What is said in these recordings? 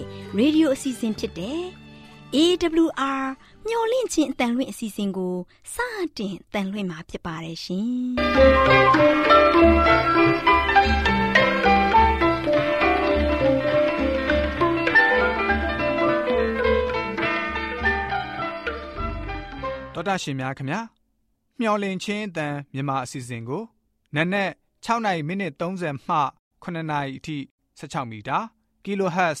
တော်ရဲ့ရေဒီယိုအစီအစဉ်ဖြစ်တဲ့ AWR မျော်လင့်ခြင်းအတန်လွင့်အစီအစဉ်ကိုစတင်တန်လွင့်မှာဖြစ်ပါတယ်ရှင်တော်တာရှင်များခင်ဗျာမျော်လင့်ခြင်းအတန်မြန်မာအစီအစဉ်ကိုနက်နက်6နိုင်မိနစ်30မှ9နာရီအထိ16မီတာ kHz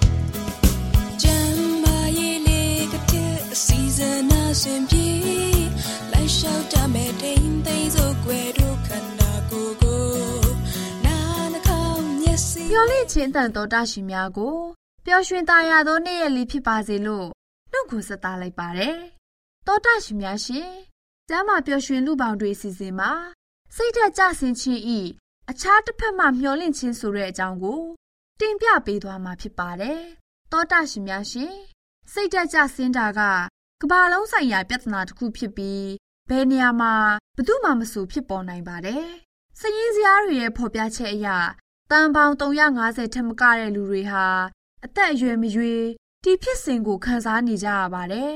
စဉ်အစဉ်ပြေလိုက်လျှောက်တမဲ့တိမ်သိမ်းစို့ွယ်တို့ခန္ဓာကိုယ်ကိုနာနှကောင်းမျက်စိမျောလင့်ခြင်းတန်တော်တရှိများကိုပျော်ရွှင်သားရသောနေ့ရက်လေးဖြစ်ပါစေလို့နှုတ်ခွန်းဆက်သလိုက်ပါတယ်။တောတရှိများရှင်ကျမ်းမာပျော်ရွှင်လူပေါင်းတွေစီစဉ်မှာစိတ်သက်ကြဆင်ခြင်းဤအခြားတစ်ဖက်မှမျောလင့်ခြင်းဆိုတဲ့အကြောင်းကို တင်ပြပေးသွားမှာဖြစ်ပါတယ်။တောတရှင်များရှင်စိတ်သက်ကြဆင်းတာက ကဘာလုံးဆိုင်ရာပြဿနာတစ်ခုဖြစ်ပြီးဘယ်နေရာမှာဘယ်သူမှမဆိုဖြစ်ပေါ်နိုင်ပါတယ်။စည်ရင်းစရာတွေရဲ့ဖော်ပြချက်အရတန်ပေါင်း350ထက်မကတဲ့လူတွေဟာအသက်အရွယ်မရွေးဒီဖြစ်စဉ်ကိုခံစားနေကြရပါတယ်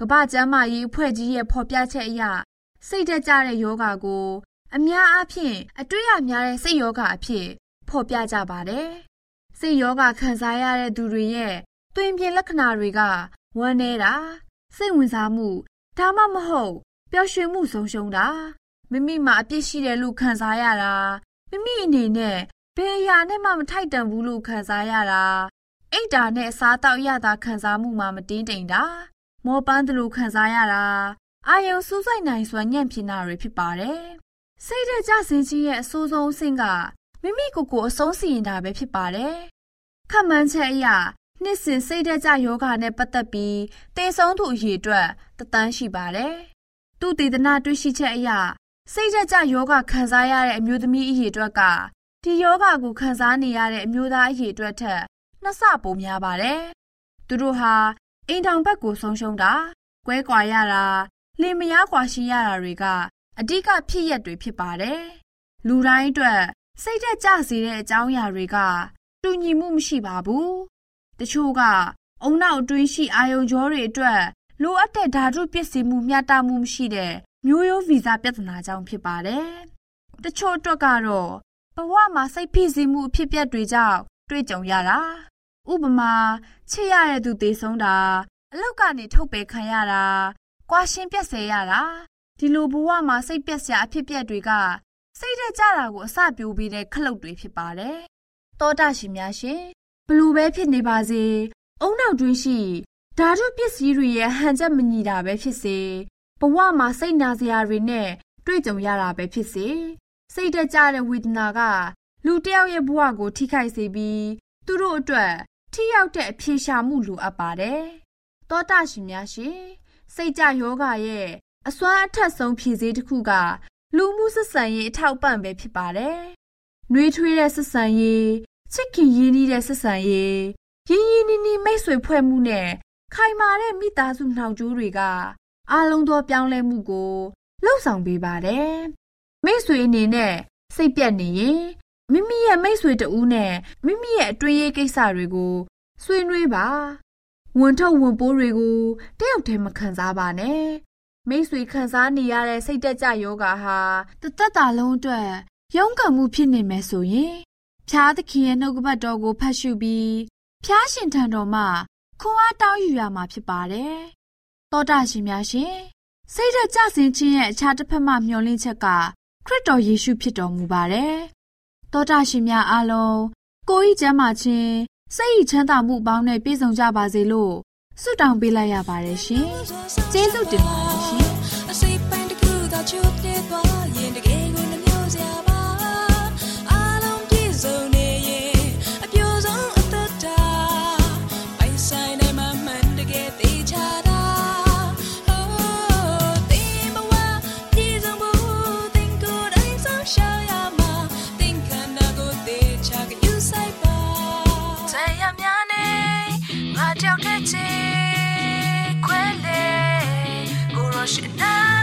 ကမ္ဘာ့ကျန်းမာရေးအဖွဲ့ကြီးရဲ့ဖော်ပြချက်အရစိတ်တက်ကြတဲ့ယောဂါကို အများအားဖြင့်အတွေ့အများတဲ့စိတ်ယောဂါအဖြစ်ဖော်ပြကြပါတယ်။စိတ်ယောဂါခံစားရတဲ့သူတွေရဲ့တွင်ပြင်လက္ခဏာတွေကဝမ်းနေတာ စိတ်ဝင်စားမှုဒါမှမဟုတ်ပျော်ရွှင်မှုဆုံးရှုံးတာမိမိမှာအပြစ်ရှိတယ်လို့ခံစားရတာမိမိအနေနဲ့ဘယ်အရာနဲ့မှမထိုက်တန်ဘူးလို့ခံစားရတာအိတ်တာနဲ့အစားတောက်ရတာခံစားမှုမှမတင်းတိမ်တာမောပန်းသလိုခံစားရတာအာယုံစူးစိုက်နိုင်စွာညံ့ဖြစ်တာတွေဖြစ်ပါတယ်။စိတ်တဲ့ကြစင်းချင်းရဲ့အဆိုးဆုံးအဆင့်ကမိမိကိုယ်ကိုအဆုံးစီရင်တာပဲဖြစ်ပါတယ်။ခက်မှန်းချက်အရ နှစ်စဉ်စိတ်တဲ့ကြယောဂနဲ့ပတ်သက်ပြီးတေဆုံးသူအရေအတွက်တသန်းရှိပါတယ်။သူတည်တနာတွေ့ရှိချက်အရစိတ်တဲ့ကြယောဂခံစားရတဲ့အမျိုးသမီးအရေအတွက်ကဒီယောဂကိုခံစားနေရတဲ့အမျိုးသားအရေအတွက်ထက်နှစ်ဆပိုများပါတယ်။သူတို့ဟာအိမ်ထောင်ဘက်ကိုဆုံးရှုံးတာ၊ကွဲကွာရတာ၊လင်မယားကွာရှိရတာတွေကအဓိကဖြစ်ရက်တွေဖြစ်ပါတယ်။လူတိုင်းအတွက်စိတ်သက်ကြစေတဲ့အကြောင်းအရာတွေကတူညီမှုမရှိပါဘူး။ တချို့ကအုံနောက်အတွင်းရှိအာယုံကြောတွေအတွက်လိုအပ်တဲ့ဓာတုပစ္စည်းမှုမျှတမှုမရှိတဲ့မျိုးရိုးဗီဇပြဿနာကြောင့်ဖြစ်ပါတယ်။တချို့အတွက်ကတော့ဘဝမှာစိတ်ဖိစီးမှုအဖြစ်ပြက်တွေကြောင့်တွေ့ကြုံရတာဥပမာချစ်ရတဲ့သူသေဆုံးတာအလောက်ကနေထုတ်ပယ်ခံရတာကွာရှင်းပြက်ဆဲရတာဒီလိုဘဝမှာစိတ်ပြက်စရာအဖြစ်ပြက်တွေကစိတ်တက်ကြတာကိုအစပြိုးပေးတဲ့ခလုတ်တွေဖြစ်ပါတယ်တောတာရှင်များရှင် ဘလူပဲဖြစ်နေပါစေအုံနောက်တွင်းရှိဓာတုပစ္စည်းတွေရဲ့ဟန်ချက်မညီတာပဲဖြစ်စေဘဝမှာစိတ်နာစရာတွေနဲ့တွေ့ကြုံရတာပဲဖြစ်စေစိတ်တက်ကြတဲ့ဝေဒနာက လူတစ်ယောက်ရဲ့ဘဝကို ထိခိုက်စေပြီးသူတို့အတွက်ထိရောက်တဲ့အဖြေရှာမှုလိုအပ်ပါတယ်။သောတာရှင်များရှင်စိတ်ကြယောဂရဲ့အစွမ်းအထက်ဆုံးဖြည့်စေးတစ်ခုက လူမှုဆက်ဆံရေးအထောက်ပံ့ပဲဖြစ်ပါတယ်။နှွေးထွေးတဲ့ဆက်ဆံရေး ချစ်ခင်ရင်းနှီးတဲ့ဆက်ဆံရေးရင်းရင်းနှီးနှီးမိတ်ဆွေဖွဲ့မှုနဲ့ခိုင်မာတဲ့မိသားစုနှောင်ကြိုးတွေကအားလုံးသောပြောင်းလဲမှုကိုလှုပ်ဆောင်ပေးပါတယ်။မိတ်ဆွေအနေနဲ့စိတ်ပြတ်နေရင်မိမိရဲ့မိတ်ဆွေတဦးနဲ့မိမိရဲ့အတွင်းရေးကိစ္စတွေကိုဆွေးနွေးပါဝန်ထုတ်ဝန်ပိုးတွေကိုတယောက်တည်းမခံစားပါနဲ့မိတ်ဆွေခံစားနေရတဲ့စိတ်တက်ကြယောဂါဟာတသက်တာလုံးအတွက်ရုန်းကန်မှုဖြစ်နေမယ်ဆိုရင် ဖြားသခင်ရဲ့နှုတ်ကပတ်တော်ကိုဖတ်ရှုပြီးဖျားရှင်ထံတော်မှခွန်အားတောင်းယူရမှာဖြစ်ပါတယ်။သောတာရှင်များရှင်စိတ်ဓာတ်ကြဆင်ခြင်းရဲ့အခြားတစ်ဖက်မှမျှော်လင့်ချက်ကခရစ်တော်ယေရှုဖြစ်တော်မူပါတယ်။သောတာရှင်များအားလုံးကိုယ်ဤကျမ်းမာခြင်းစိတ်ဤချမ်းသာမှုပေါင်းနဲ့ပြည့်စုံကြပါစေလို့ဆုတောင်းပေးလိုက်ရပါတယ်ရှင်။ကျေးဇူးတင်ပါတယ်ရှင်။ ကိုရ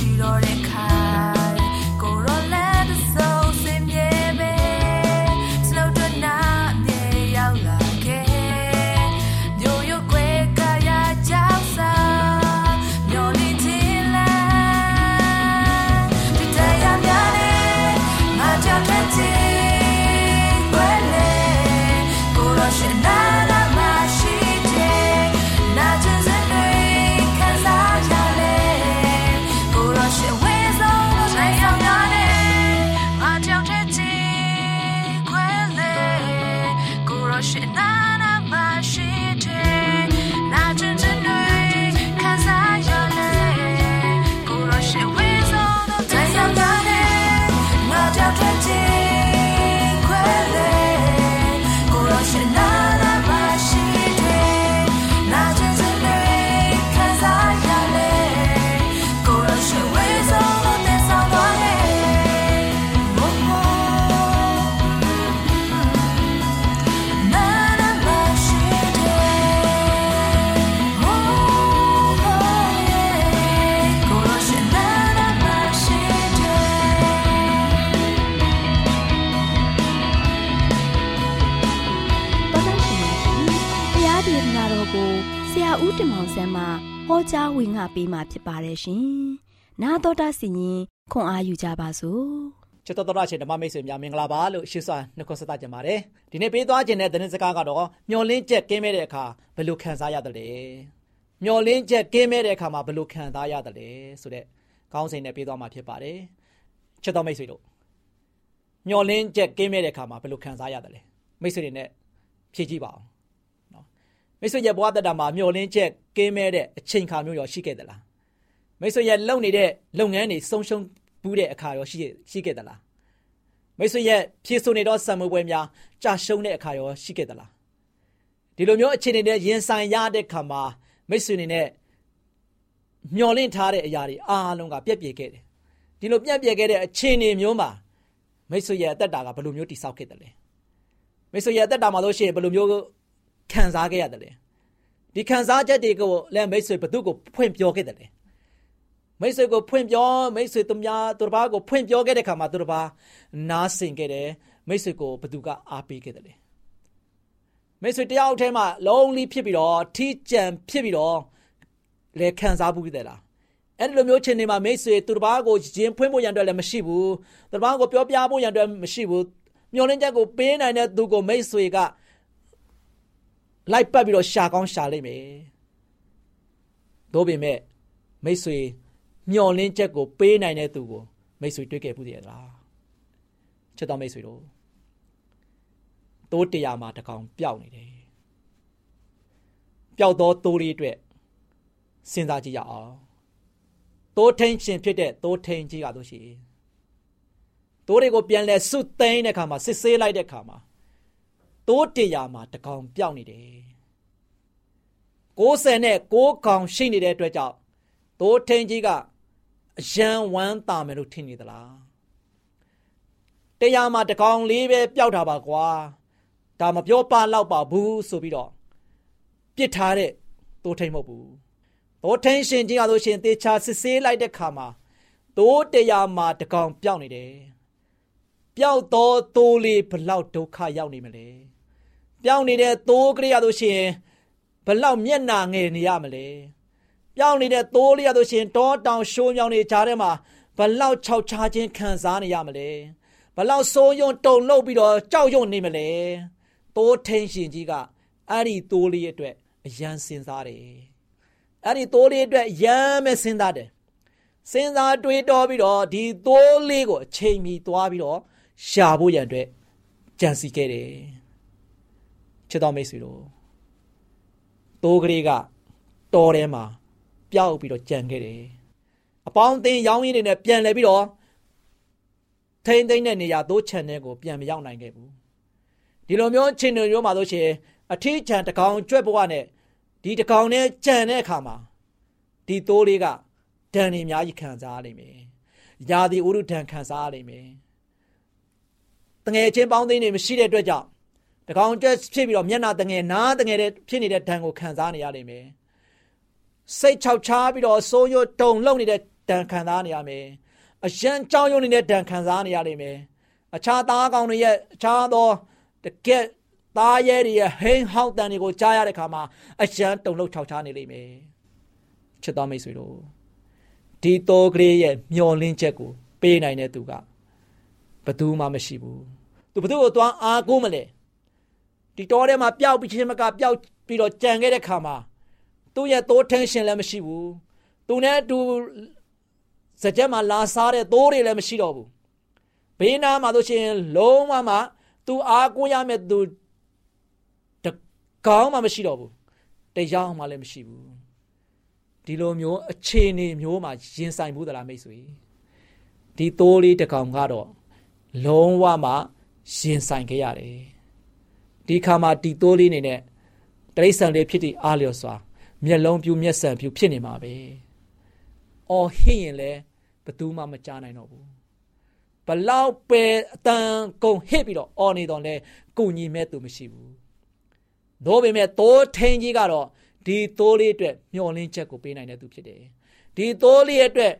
ရောက်မှ ဝင်ငါပေးมาဖြစ်ပါတယ်ရှင်။နာတော်တာစီရင်ခွန်အားယူကြပါစို့။ချစ်တော်တော်ရှင်ဓမ္မမိတ်ဆွေများမင်္ဂလာပါလို့ရှေ့စွာနှုတ်ခွန်းဆက်သကြပါတယ်ဒီနေ့ပေးသွားခြင်းတဲ့သတင်းစကားကတော့မျောလင်းချက်ကင်းမဲ့တဲ့အခါဘယ်လိုခံစားရတယ်လဲမျောလင်းချက်ကင်းမဲ့တဲ့အခါမှာဘယ်လိုခံစားရတယ်လဲဆိုတဲ့ကောင်းစဉ်နဲ့ပေးသွားမှာဖြစ်ပါတယ်ချစ်တော်မိတ်ဆွေတို့မျောလင်းချက်ကင်းမဲ့တဲ့အခါမှာဘယ်လိုခံစားရတယ်လဲမိတ်ဆွေတွေနဲ့ဖြည့်ကြည့်ပါအောင်နော်မိတ်ဆွေရဲ့ဘဝတတမှာမျောလင်းချက်ကင်းမဲ့တဲ့အချိန်ခါမျိုးရောရှိခဲ့သလား မိတ်ဆွေရဲ့လုပ်နေတဲ့လုပ်ငန်းတွေဆုံးရှုံးဘူးတဲ့အခါရောရှိရှိခဲ့သလားမိတ်ဆွေရဲ့ဖြည့်ဆို့နေတော့စံမွေးပွဲများကြာရှုံးတဲ့အခါရောရှိခဲ့သလားဒီလိုမျိုးအခြေအနေနဲ့ရင်ဆိုင်ရတဲ့ခါမှာမိတ်ဆွေနေနဲ့မျောလင့်ထားတဲ့အရာတွေအားလုံးကပြက်ပြယ်ခဲ့တယ်ဒီလိုပြက်ပြယ်ခဲ့တဲ့အခြေအနေမျိုးမှာမိတ်ဆွေရဲ့အသက်တာကဘယ်လိုမျိုးတိဆောက်ခဲ့တယ်လဲမိတ်ဆွေရဲ့အသက်တာမှာလို့ရှိရင်ဘယ်လိုမျိုးခံစားခဲ့ရတယ်လဲဒီခံစားချက်တွေကိုလည်းမိတ်ဆွေဘသူကိုဖွင့်ပြောခဲ့တယ်လဲ မိတ်ဆွေကိုဖွင့်ပြောမိတ်ဆွေသူများသူတစ်ပါးကိုဖွင့်ပြောခဲ့တဲ့ခါမှာသူတစ်ပါးနားဆင်ခဲ့တယ်မိတ်ဆွေကိုဘသူကအားပေးခဲ့တယ်လေမိတ်ဆွေတယောက်တည်းမှာလုံးလီဖြစ်ပြီးတော့ထီးကြံဖြစ်ပြီးတော့လဲခံစားဘူးတဲ့လားအဲ့ဒီလိုမျိုးချင်းနေမှာမိတ်ဆွေသူတစ်ပါးကိုရင်ဖွင့်ဖို့ရန်အတွက်လည်းမရှိဘူးသူတစ်ပါးကိုပြောပြဖို့ရန်အတွက်မရှိဘူးမျောလင်းချက်ကိုပေးနိုင်တဲ့သူကိုမိတ်ဆွေကလိုက်ပတ်ပြီးတော့ရှာကောင်းရှာလိုက်မယ်တို့ပေမဲ့မိတ်ဆွေ မျောလင်းချက်ကိုပေးနိုင်တဲ့သူကိုမိတ်ဆွေတွေ့ခဲ့ဘူးတည်းလားချစ်တော်မိတ်ဆွေတို့တိုးတရာမှာတကောင်ပျောက်နေတယ်ပျောက်သောတိုးလေးအတွက်စဉ်းစားကြည့်ရအောင်တိုးထိန်ရှင်ဖြစ်တဲ့တိုးထိန်ကြီးကတို့ရှိတိုးတွေကိုပြန်လဲစွတ်သိမ်းတဲ့အခါမှာစစ်ဆေးလိုက်တဲ့အခါမှာတိုးတရာမှာတကောင်ပျောက်နေတယ်60နဲ့6ကောင်ရှိနေတဲ့အတွက်ကြောင့်တိုးထိန်ကြီးက အယံဝမ်းတာမယ်လို့ထင်နေသလားတရားမှာတကောင်လေးပဲပျောက်တာပါကွာဒါမပြောပါတော့ပါဘူးဆိုပြီးတော့ပြစ်ထားတဲ့တိုးထိန်မဟုတ်ဘူးတိုးထိန်ရှင်ကြီးကဆိုရှင်တေချာစစ်ဆေးလိုက်တဲ့ခါမှာတိုးတရားမှာတကောင်ပျောက်နေတယ်ပျောက်တော့တိုးလေးဘလောက်ဒုက္ခရောက်နေမလဲပျောက်နေတဲ့တိုးကလေးရဆိုရှင်ဘလောက်မျက်နာငယ်နေရမလဲ ပြောင်းနေတဲ့သိုးလေးရဆိုရှင်တောတောင်ရှိုးမြောင်နေကြတဲ့မှာဘလောက်ခြောက်ချားခြင်းခံစားနေရမလဲဘလောက်စိုးရုံတုန်လှုပ်ပြီးတော့ကြောက်ရွံ့နေမလဲသိုးထင်းရှင်ကြီးကအဲ့ဒီသိုးလေးအတွက်အယံစဉ်းစားတယ်အဲ့ဒီသိုးလေးအတွက်ရမ်းမဲ့စဉ်းစားတယ်စဉ်းစားတွေးတောပြီးတော့ဒီသိုးလေးကိုအချိန်မီသွားပြီးတော့ရှာဖို့ရန်အတွက်ကြံစီခဲ့တယ်ချစ်တော်မိတ်ဆွေတို့သိုးကလေးကတော်ထဲမှာ ပျောက်ပြီးတော့ကြံခဲ့တယ်အပေါင်းအသင်းရောင်းရင်းတွေနဲ့ပြန်လဲပြီးတော့ထိမ့်သိမ့်တဲ့နေရာသိုးချန်တဲ့ကိုပြန်မရောက်နိုင်ခဲ့ဘူးဒီလိုမျိုးချင်းတွေမျိုးမှာဆိုရှင်အထီးချန်တကောင်ကြွက်ဘဝနဲ့ဒီတကောင်နဲ့ကြံတဲ့အခါမှာဒီသိုးလေးကဒဏ်နေအများကြီးခံစားရလိမ့်မယ်။ယာဒီဥရုဒဏ်ခံစားရလိမ့်မယ်။တငယ်ချင်းပေါင်းသိန်းတွေမရှိတဲ့အတွက်ကြောင့်တကောင်ကြွက်ဖြစ်ပြီးတော့မျက်နှာတငယ်နားတငယ်တဲ့ဖြစ်နေတဲ့ဒဏ်ကိုခံစားနေရလိမ့်မယ်။ စိတ်ချောက်ချားပြီးတော့စိုးရွတုံလုံနေတဲ့ဒဏ်ခံစားနေရမယ်အရန်ကြောင်းရုံနေတဲ့ဒဏ်ခံစားနေရလိမ့်မယ်အခြားသားကောင်တွေရဲ့အခြားသောတကက်သားရဲတွေရဲ့ဟိန်းဟောက်တန်တွေကိုကြားရတဲ့ခါမှာအရန်တုံလုံချောက်ချားနေလိမ့်မယ်ချစ်တော်မိတ်ဆွေတို့ဒီတောကလေးရဲ့မျောလင်းချက်ကိုပေးနိုင်တဲ့သူကဘယ်သူမှမရှိဘူးသူဘယ်သူကိုသွားအားကိုးမလဲဒီတောထဲမှာပျောက်ပြီးချင်းမကပျောက်ပြီးတော့ကြံခဲ့တဲ့ခါမှာ သူ့ရဲ့သိုးထင်းရှင်လည်းမရှိဘူးသူနဲ့အတူစကြက်မှာလာစားတဲ့သိုးတွေလည်းမရှိတော့ဘူးဘေးနားမှာဆိုရှင်လုံးဝမှသူအားကိုးရမယ့်သူတကောင်းမှမရှိတော့ဘူးတရားမှလည်းမရှိဘူးဒီလိုမျိုးအခြေအနေမျိုးမှာရင်ဆိုင်ဘူးသလားမိတ်ဆွေဒီသိုးလေးတကောင်ကတော့လုံးဝမှရင်ဆိုင်ခဲ့ရတယ်ဒီခါမှာဒီသိုးလေးနေနဲ့တရိษံလေးဖြစ်တည်အားလျော်စွာ မျက်လုံးပြူမျက်စံပြူဖြစ်နေမှာပဲ။အော်ဟစ်ရင်လည်းဘသူမှမကြားနိုင်တော့ဘူး။ဘလောက်ပဲအတန်ကုန်ဟစ်ပြီးတော့အော်နေတော့လဲကုညီမဲ့သူမရှိဘူး။သို့ပေမဲ့တိုးထင်းကြီးကတော့ဒီသိုးလေးအတွက်မျောလင်းချက်ကိုပေးနိုင်တဲ့သူဖြစ်တယ်။ဒီသိုးလေးအတွက်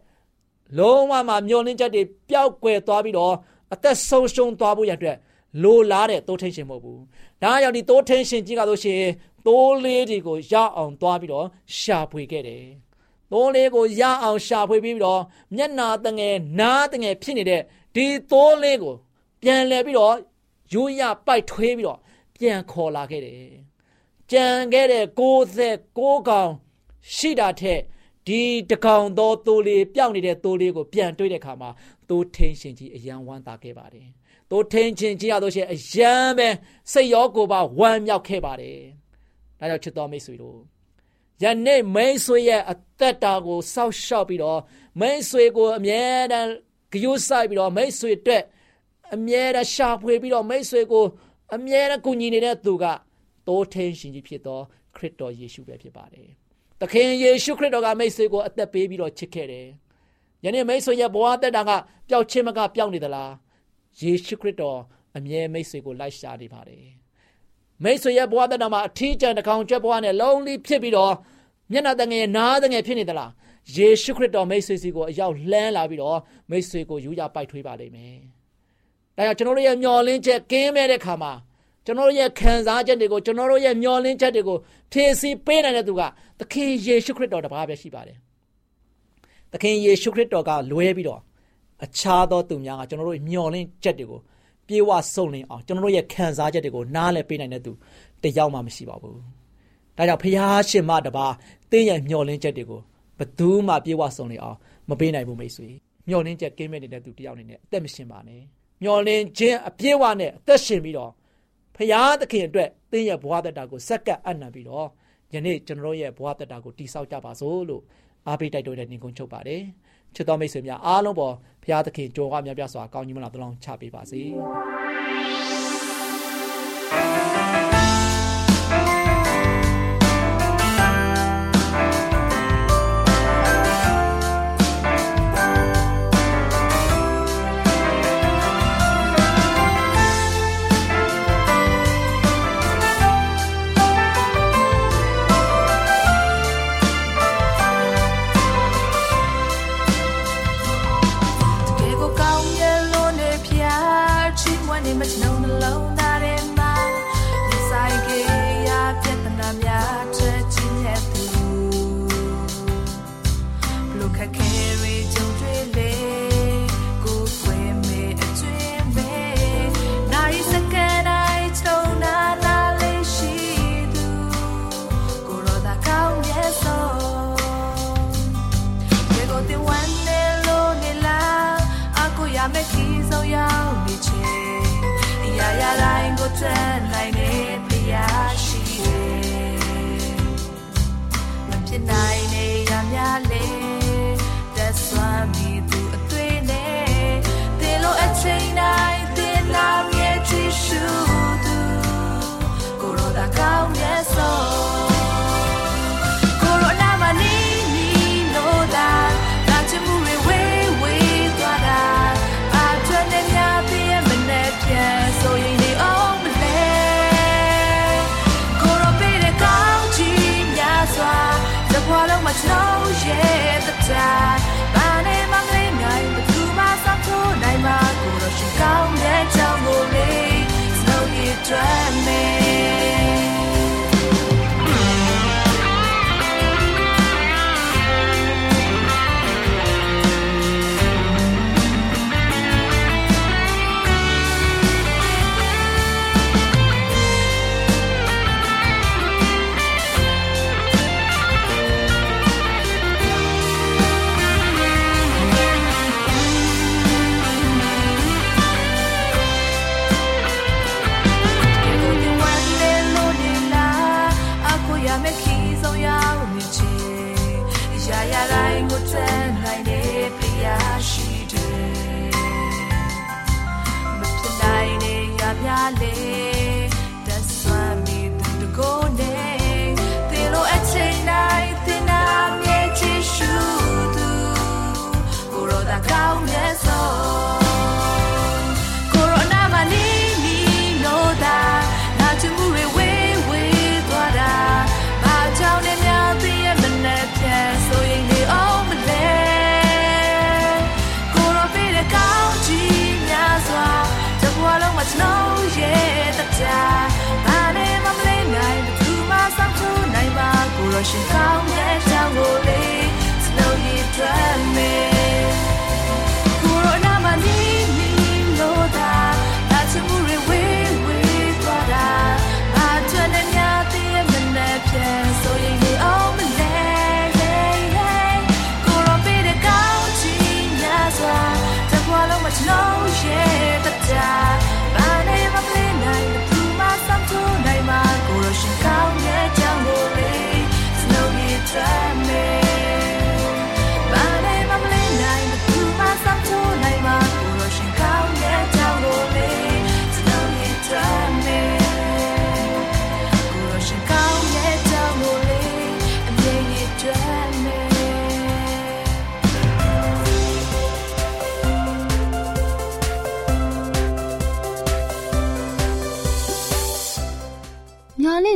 လုံးဝမှမျောလင်းချက်တွေပျောက်ကွယ်သွားပြီးတော့အသက်ဆုံးရှုံးသွားဖို့ရတဲ့ လိုလားတဲ့တိုးထင်းရှင်မဟုတ်ဘူး။ဒါကြောင့်ဒီတိုးထင်းရှင်ကြီးကဆိုရှင်သိုးလေးတွေကိုရအောင်သွားပြီးတော့ရှာဖွေခဲ့တယ်။သိုးလေးကိုရအောင်ရှာဖွေပြီးတော့မျက်နာတငယ်နားတငယ်ဖြစ်နေတဲ့ဒီသိုးလေးကိုပြန်လဲပြီးတော့ရိုးရပိုက်ထွေးပြီးတော့ပြန်ခေါ်လာခဲ့တယ်။ကြံခဲ့တဲ့69ကောင်ရှိတာထက်ဒီတကောင်သောသိုးလေးပျောက်နေတဲ့သိုးလေးကိုပြန်တွေ့တဲ့အခါမှာသိုးထင်းရှင်ကြီးအယံဝမ်းသာခဲ့ပါတယ်။ သိုးထင်းချင်းကြီးရတော့ရှင်အယံပဲစိတ်ရောကိုယ်ပါဝမ်းမြောက်ခဲ့ပါတယ်။ဒါကြောင့်ချစ်တော်မိတ်ဆွေတို့ယနေ့မိတ်ဆွေရဲ့အသက်တာကိုစောက်ရှောက်ပြီးတော့မိတ်ဆွေကိုအမြဲတမ်းကြိုးဆိုင်ပြီးတော့မိတ်ဆွေအတွက်အမြဲတမ်းရှာဖွေပြီးတော့မိတ်ဆွေကိုအမြဲတမ်းကူညီနေတဲ့သူကတိုးထင်းရှင်ကြီးဖြစ်သောခရစ်တော်ယေရှုပဲဖြစ်ပါတယ်။သခင်ယေရှုခရစ်တော်ကမိတ်ဆွေကိုအသက်ပေးပြီးတော့ချစ်ခဲ့တယ်။ယနေ့မိတ်ဆွေရဲ့ဘဝတက်တာကပျောက်ခြင်းမကပျောက်နေသလား။ ယေရှုခရစ်တော်အမြဲမိတ်ဆွေကိုလိုက်ရှာနေပါတယ်။မိတ်ဆွေရဲ့ဘဝတဏမှာအထီးကျန်တကောင်ကျွတ်ဘဝနဲ့လုံးလိဖြစ်ပြီးတော့မျက်နှာတငယ်နားတငယ်ဖြစ်နေသလားယေရှုခရစ်တော်မိတ်ဆွေစီကိုအရောက်လှမ်းလာပြီးတော့မိတ်ဆွေကိုယူရပိုက်ထွေးပါလိမ့်မယ်။ဒါကြောင့်ကျွန်တော်တို့ရဲ့မျောလင်းချက်ကင်းမဲ့တဲ့ခါမှာကျွန်တော်တို့ရဲ့ခံစားချက်တွေကိုကျွန်တော်တို့ရဲ့မျောလင်းချက်တွေကိုဖြည့်ဆည်းပေးနိုင်တဲ့သူကသခင်ယေရှုခရစ်တော်တပါးပဲရှိပါတယ်။သခင်ယေရှုခရစ်တော်ကလွဲပြီးတော့ အခြားသောသူများကကျွန်တော်တို့မျောလင်းချက်တွေကိုပြေဝစုံလင်အောင်ကျွန်တော်တို့ရဲ့ခံစားချက်တွေကိုနားလည်ပေးနိုင်တဲ့သူတယောက်မှမရှိပါဘူး။ဒါကြောင့်ဖျားရှင်မတပါတင်းရဲ့မျောလင်းချက်တွေကိုဘသူမှပြေဝစုံလင်အောင်မပေးနိုင်ဘူးမိတ်ဆွေ။မျောလင်းချက်ကင်းမဲ့နေတဲ့သူတယောက်အနေနဲ့အသက်မရှင်ပါနဲ့။မျောလင်းခြင်းအပြည့်ဝနဲ့အသက်ရှင်ပြီးတော့ဖရာသခင်အတွက်သင်ရဲ့ဘဝတက်တာကိုစက္ကပ်အနံပြီးတော့ယနေ့ကျွန်တော်ရဲ့ဘဝတက်တာကိုတိဆောက်ကြပါစို့လို့အားပေးတိုက်တွန်းတဲ့ညီကုန်းချုပ်ပါတယ် ချစ်တော်မိတ်ဆွေများအားလုံးပေါ်ဘုရားသခင်ကြော်ကမြတ်ပြစွာကောင်းကြီးမလားတလုံးချပေးပါစေ should go.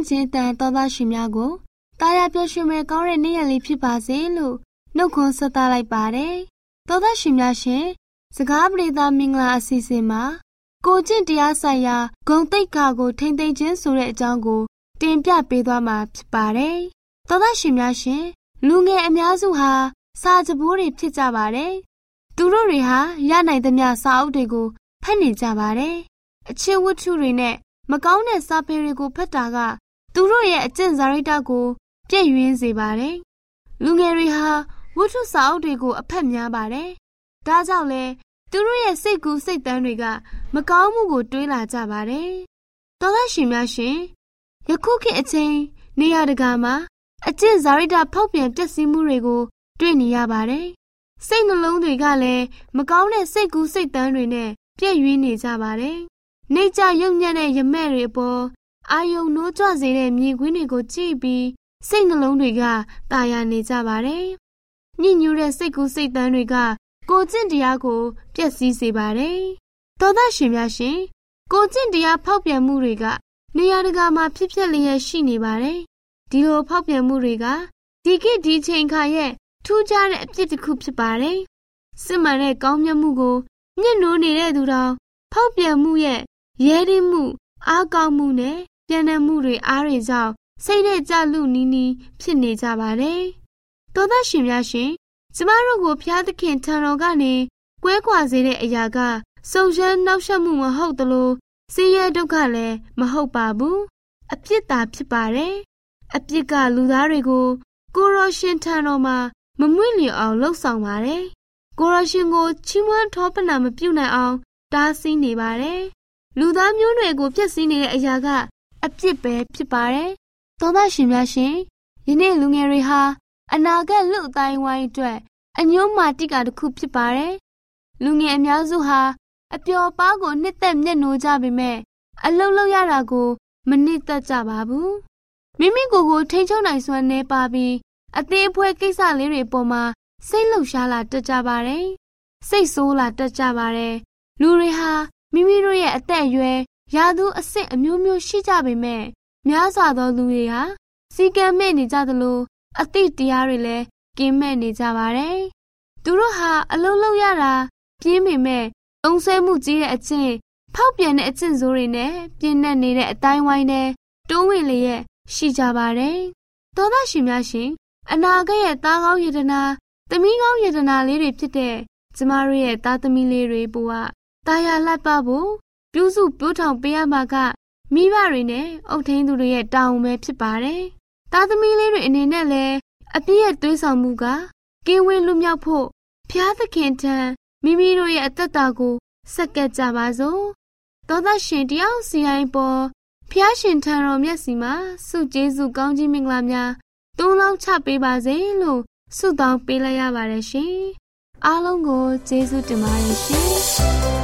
ခြင်းတန်သောသားရှင်များကိုတာယာပျော်ရွှင်မဲ့ကောင်းတဲ့နေ့ရက်လေးဖြစ်ပါစေလို့နှုတ်ခွန်းဆက်သလိုက်ပါတယ်။သောသားရှင်များရှင်စကားပြေသာမင်္ဂလာအစီအစဉ်မှာကိုကျင့်တရားဆိုင်ရာဂုံတိတ်ခါကိုထိမ့်သိမ့်ခြင်းဆိုတဲ့အကြောင်းကို တင်ပြပေးသွားမှာဖြစ်ပါတယ်။သောသားရှင်များရှင်လူငယ်အများစုဟာစာကြပိုးတွေဖြစ်ကြပါတယ်။သူတို့တွေဟာရနိုင်သမျှစာအုပ်တွေကိုဖတ်နေကြပါတယ်။အချင်းဝတ္ထုတွေနဲ့မကောင်းတဲ့စာပေတွေကိုဖတ်တာက သူတို့ရဲ့အကျင့်စာရိတ္တကိုပြည့်ရင်းစေပါတယ်။လူငယ်တွေဟာဝတ္ထုစာအုပ်တွေကိုအဖက်များပါတယ်။ဒါကြောင့်လဲသူတို့ရဲ့စိတ်ကူးစိတ်တမ်းတွေကမကောင်းမှုကိုတွေးလာကြပါတယ်။သောသားရှင်များရှင်ယခုခေတ်အချိန်နေရာတကာမှာအကျင့်ဇာရိတဖောက်ပြန်ပျက်စီးမှုတွေကို တွေ့နေရပါတယ်။စိတ်နှလုံးတွေကလည်းမကောင်းတဲ့စိတ်ကူးစိတ်တမ်းတွေနဲ့ပြည့်ရွေးနေကြပါတယ်။နေကြရုပ်ညံ့တဲ့ရမဲ့တွေအပေါ် အာယုံနိုးကြွစေတဲ့မြေခွင်းတွေကိုကြည့်ပြီးစိတ်နှလုံးတွေကတာယာနေကြပါတယ်။ညှဉ်းညူးတဲ့စိတ်ကူးစိတ်တမ်းတွေကကိုကျင့်တရားကိုပျက်စီးစေပါတယ်။သောသားရှင်များရှင်ကိုကျင့်တရားဖောက်ပြန်မှုတွေကနေရာတကာမှာဖြစ်ပျက်လျက်ရှိနေပါတယ်။ဒီလိုဖောက်ပြန်မှုတွေကဒီခေတ်ဒီချိန်ခါရဲ့ထူးခြားတဲ့အဖြစ်တစ်ခုဖြစ်ပါတယ်။စစ်မှန်တဲ့ကောင်းမြတ်မှုကိုညှဉ်းနိုးနေတဲ့သူတော်ဖောက်ပြန်မှုရဲ့ရဲရင်းမှုအားကောင်းမှုနဲ့ ပြန်တဲ့မှုတွေအားတွေကြောင့်စိတ်နဲ့ကြလူနီးနီးဖြစ်နေကြပါတယ်။သောသားရှင်များရှင်ကျမတို့ကိုဖျားသခင်ထံတော်ကနေကွဲကွာစေတဲ့အရာကစုံစမ်းနှောက်ယှက်မှုမဟုတ်သလိုဆင်းရဲဒုက္ခလည်းမဟုတ်ပါဘူးအပြစ်သာဖြစ်ပါတယ်အပြစ်ကလူသားတွေကိုကိုရောရှင်ထံတော်မှာမမွင့်လျော်အောင်လှုပ်ဆောင်ပါတယ်ကိုရောရှင်ကိုချီးမွမ်းထောပနာမပြုတ်နိုင်အောင်တားဆီးနေပါတယ်လူသားမျိုးနွယ်ကိုဖျက်ဆီးနေတဲ့အရာက အပြစ်ပဲဖြစ်ပါတယ်သောသားရှင်များရှင်ယနေ့လူငယ်တွေဟာအနာဂတ်လူအတိုင်းဝိုင်းအတွက်အညုံးမာတိကတစ်ခုဖြစ်ပါတယ်လူငယ်အများစုဟာအပျော်ပါးကိုနှစ်သက်မျက်နှိုးကြပေမဲ့အလုတ်လောက်ရတာကို မနစ်သက်ကြပါဘူးမိမိကိုယ်ကိုထိန်းချုပ်နိုင်စွမ်းနေပါပြီးအသေးအဖွဲကိစ္စလေးတွေပေါ်မှာစိတ်လှုပ်ရှားလာတက်ကြပါတယ်စိတ်ဆိုးလာတက်ကြပါတယ်လူတွေဟာမိမိတို့ရဲ့အသက်အရွယ် ရာသူအဆင့်အမျိုးမျိုးရှိကြပေမဲ့များစွာသောလူတွေဟာစီကံမဲ့နေကြသလိုအသည့်တရားတွေလည်းကင်းမဲ့နေကြပါတယ်သူတို့ဟာအလုံးလုံးရတာပြင်းပေမဲ့အုံဆွဲမှုကြီးတဲ့အကျင့်ဖောက်ပြန်တဲ့အကျင့်ဆိုးတွေနဲ့ပြင်းနဲ့နေတဲ့အတိုင်းဝိုင်းနဲ့တိုးဝင်လျက်ရှိကြပါတယ်။သောသားရှင်များရှင်အနာဂတ်ရဲ့သားကောင်းယတနာသမီးကောင်းယတနာလေးတွေဖြစ်တဲ့ကျမတို့ရဲ့သားသမီးလေးတွေဘဝတာယာလှပဖို့ ပြုစုပြုထောင်ပေးရမှာကမိဘတွေနဲ့အုပ်ထိန်းသူတွေရဲ့တာဝန်ပဲဖြစ်ပါတယ်။သားသမီးလေးတွေအနေနဲ့လည်းအပြည့်ရဲ့တွေးဆောင်မှုကကင်းဝေးလွတ်မြောက်ဖို့ဖျားသခင်ထံမိမိတို့ရဲ့အသက်တာကိုစက္ကပ်ကြပါစို့သောသားရှင်တယောက်စီတိုင်းပေါ်ဖျားရှင်ထံတော်မျက်စီမှာစုကျေးဇူးကောင်းကြီးမင်္ဂလာများတုံးလောင်းချပေးပါစေလို့ဆုတောင်းပေးလိုက်ရပါတယ်ရှင်အားလုံးကိုကျေးဇူးတင်ပါတယ်ရှင်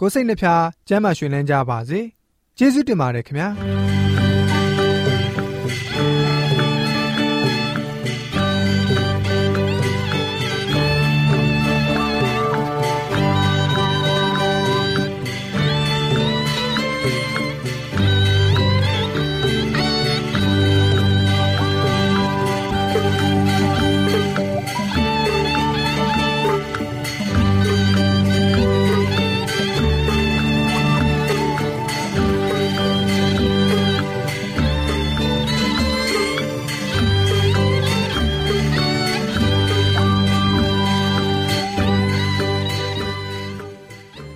ကိုစိတ်နှဖျားစမ်းမွှေလန်းကြပါစေ။ကျေးဇူးတင်ပါတယ်ခင်ဗျာ။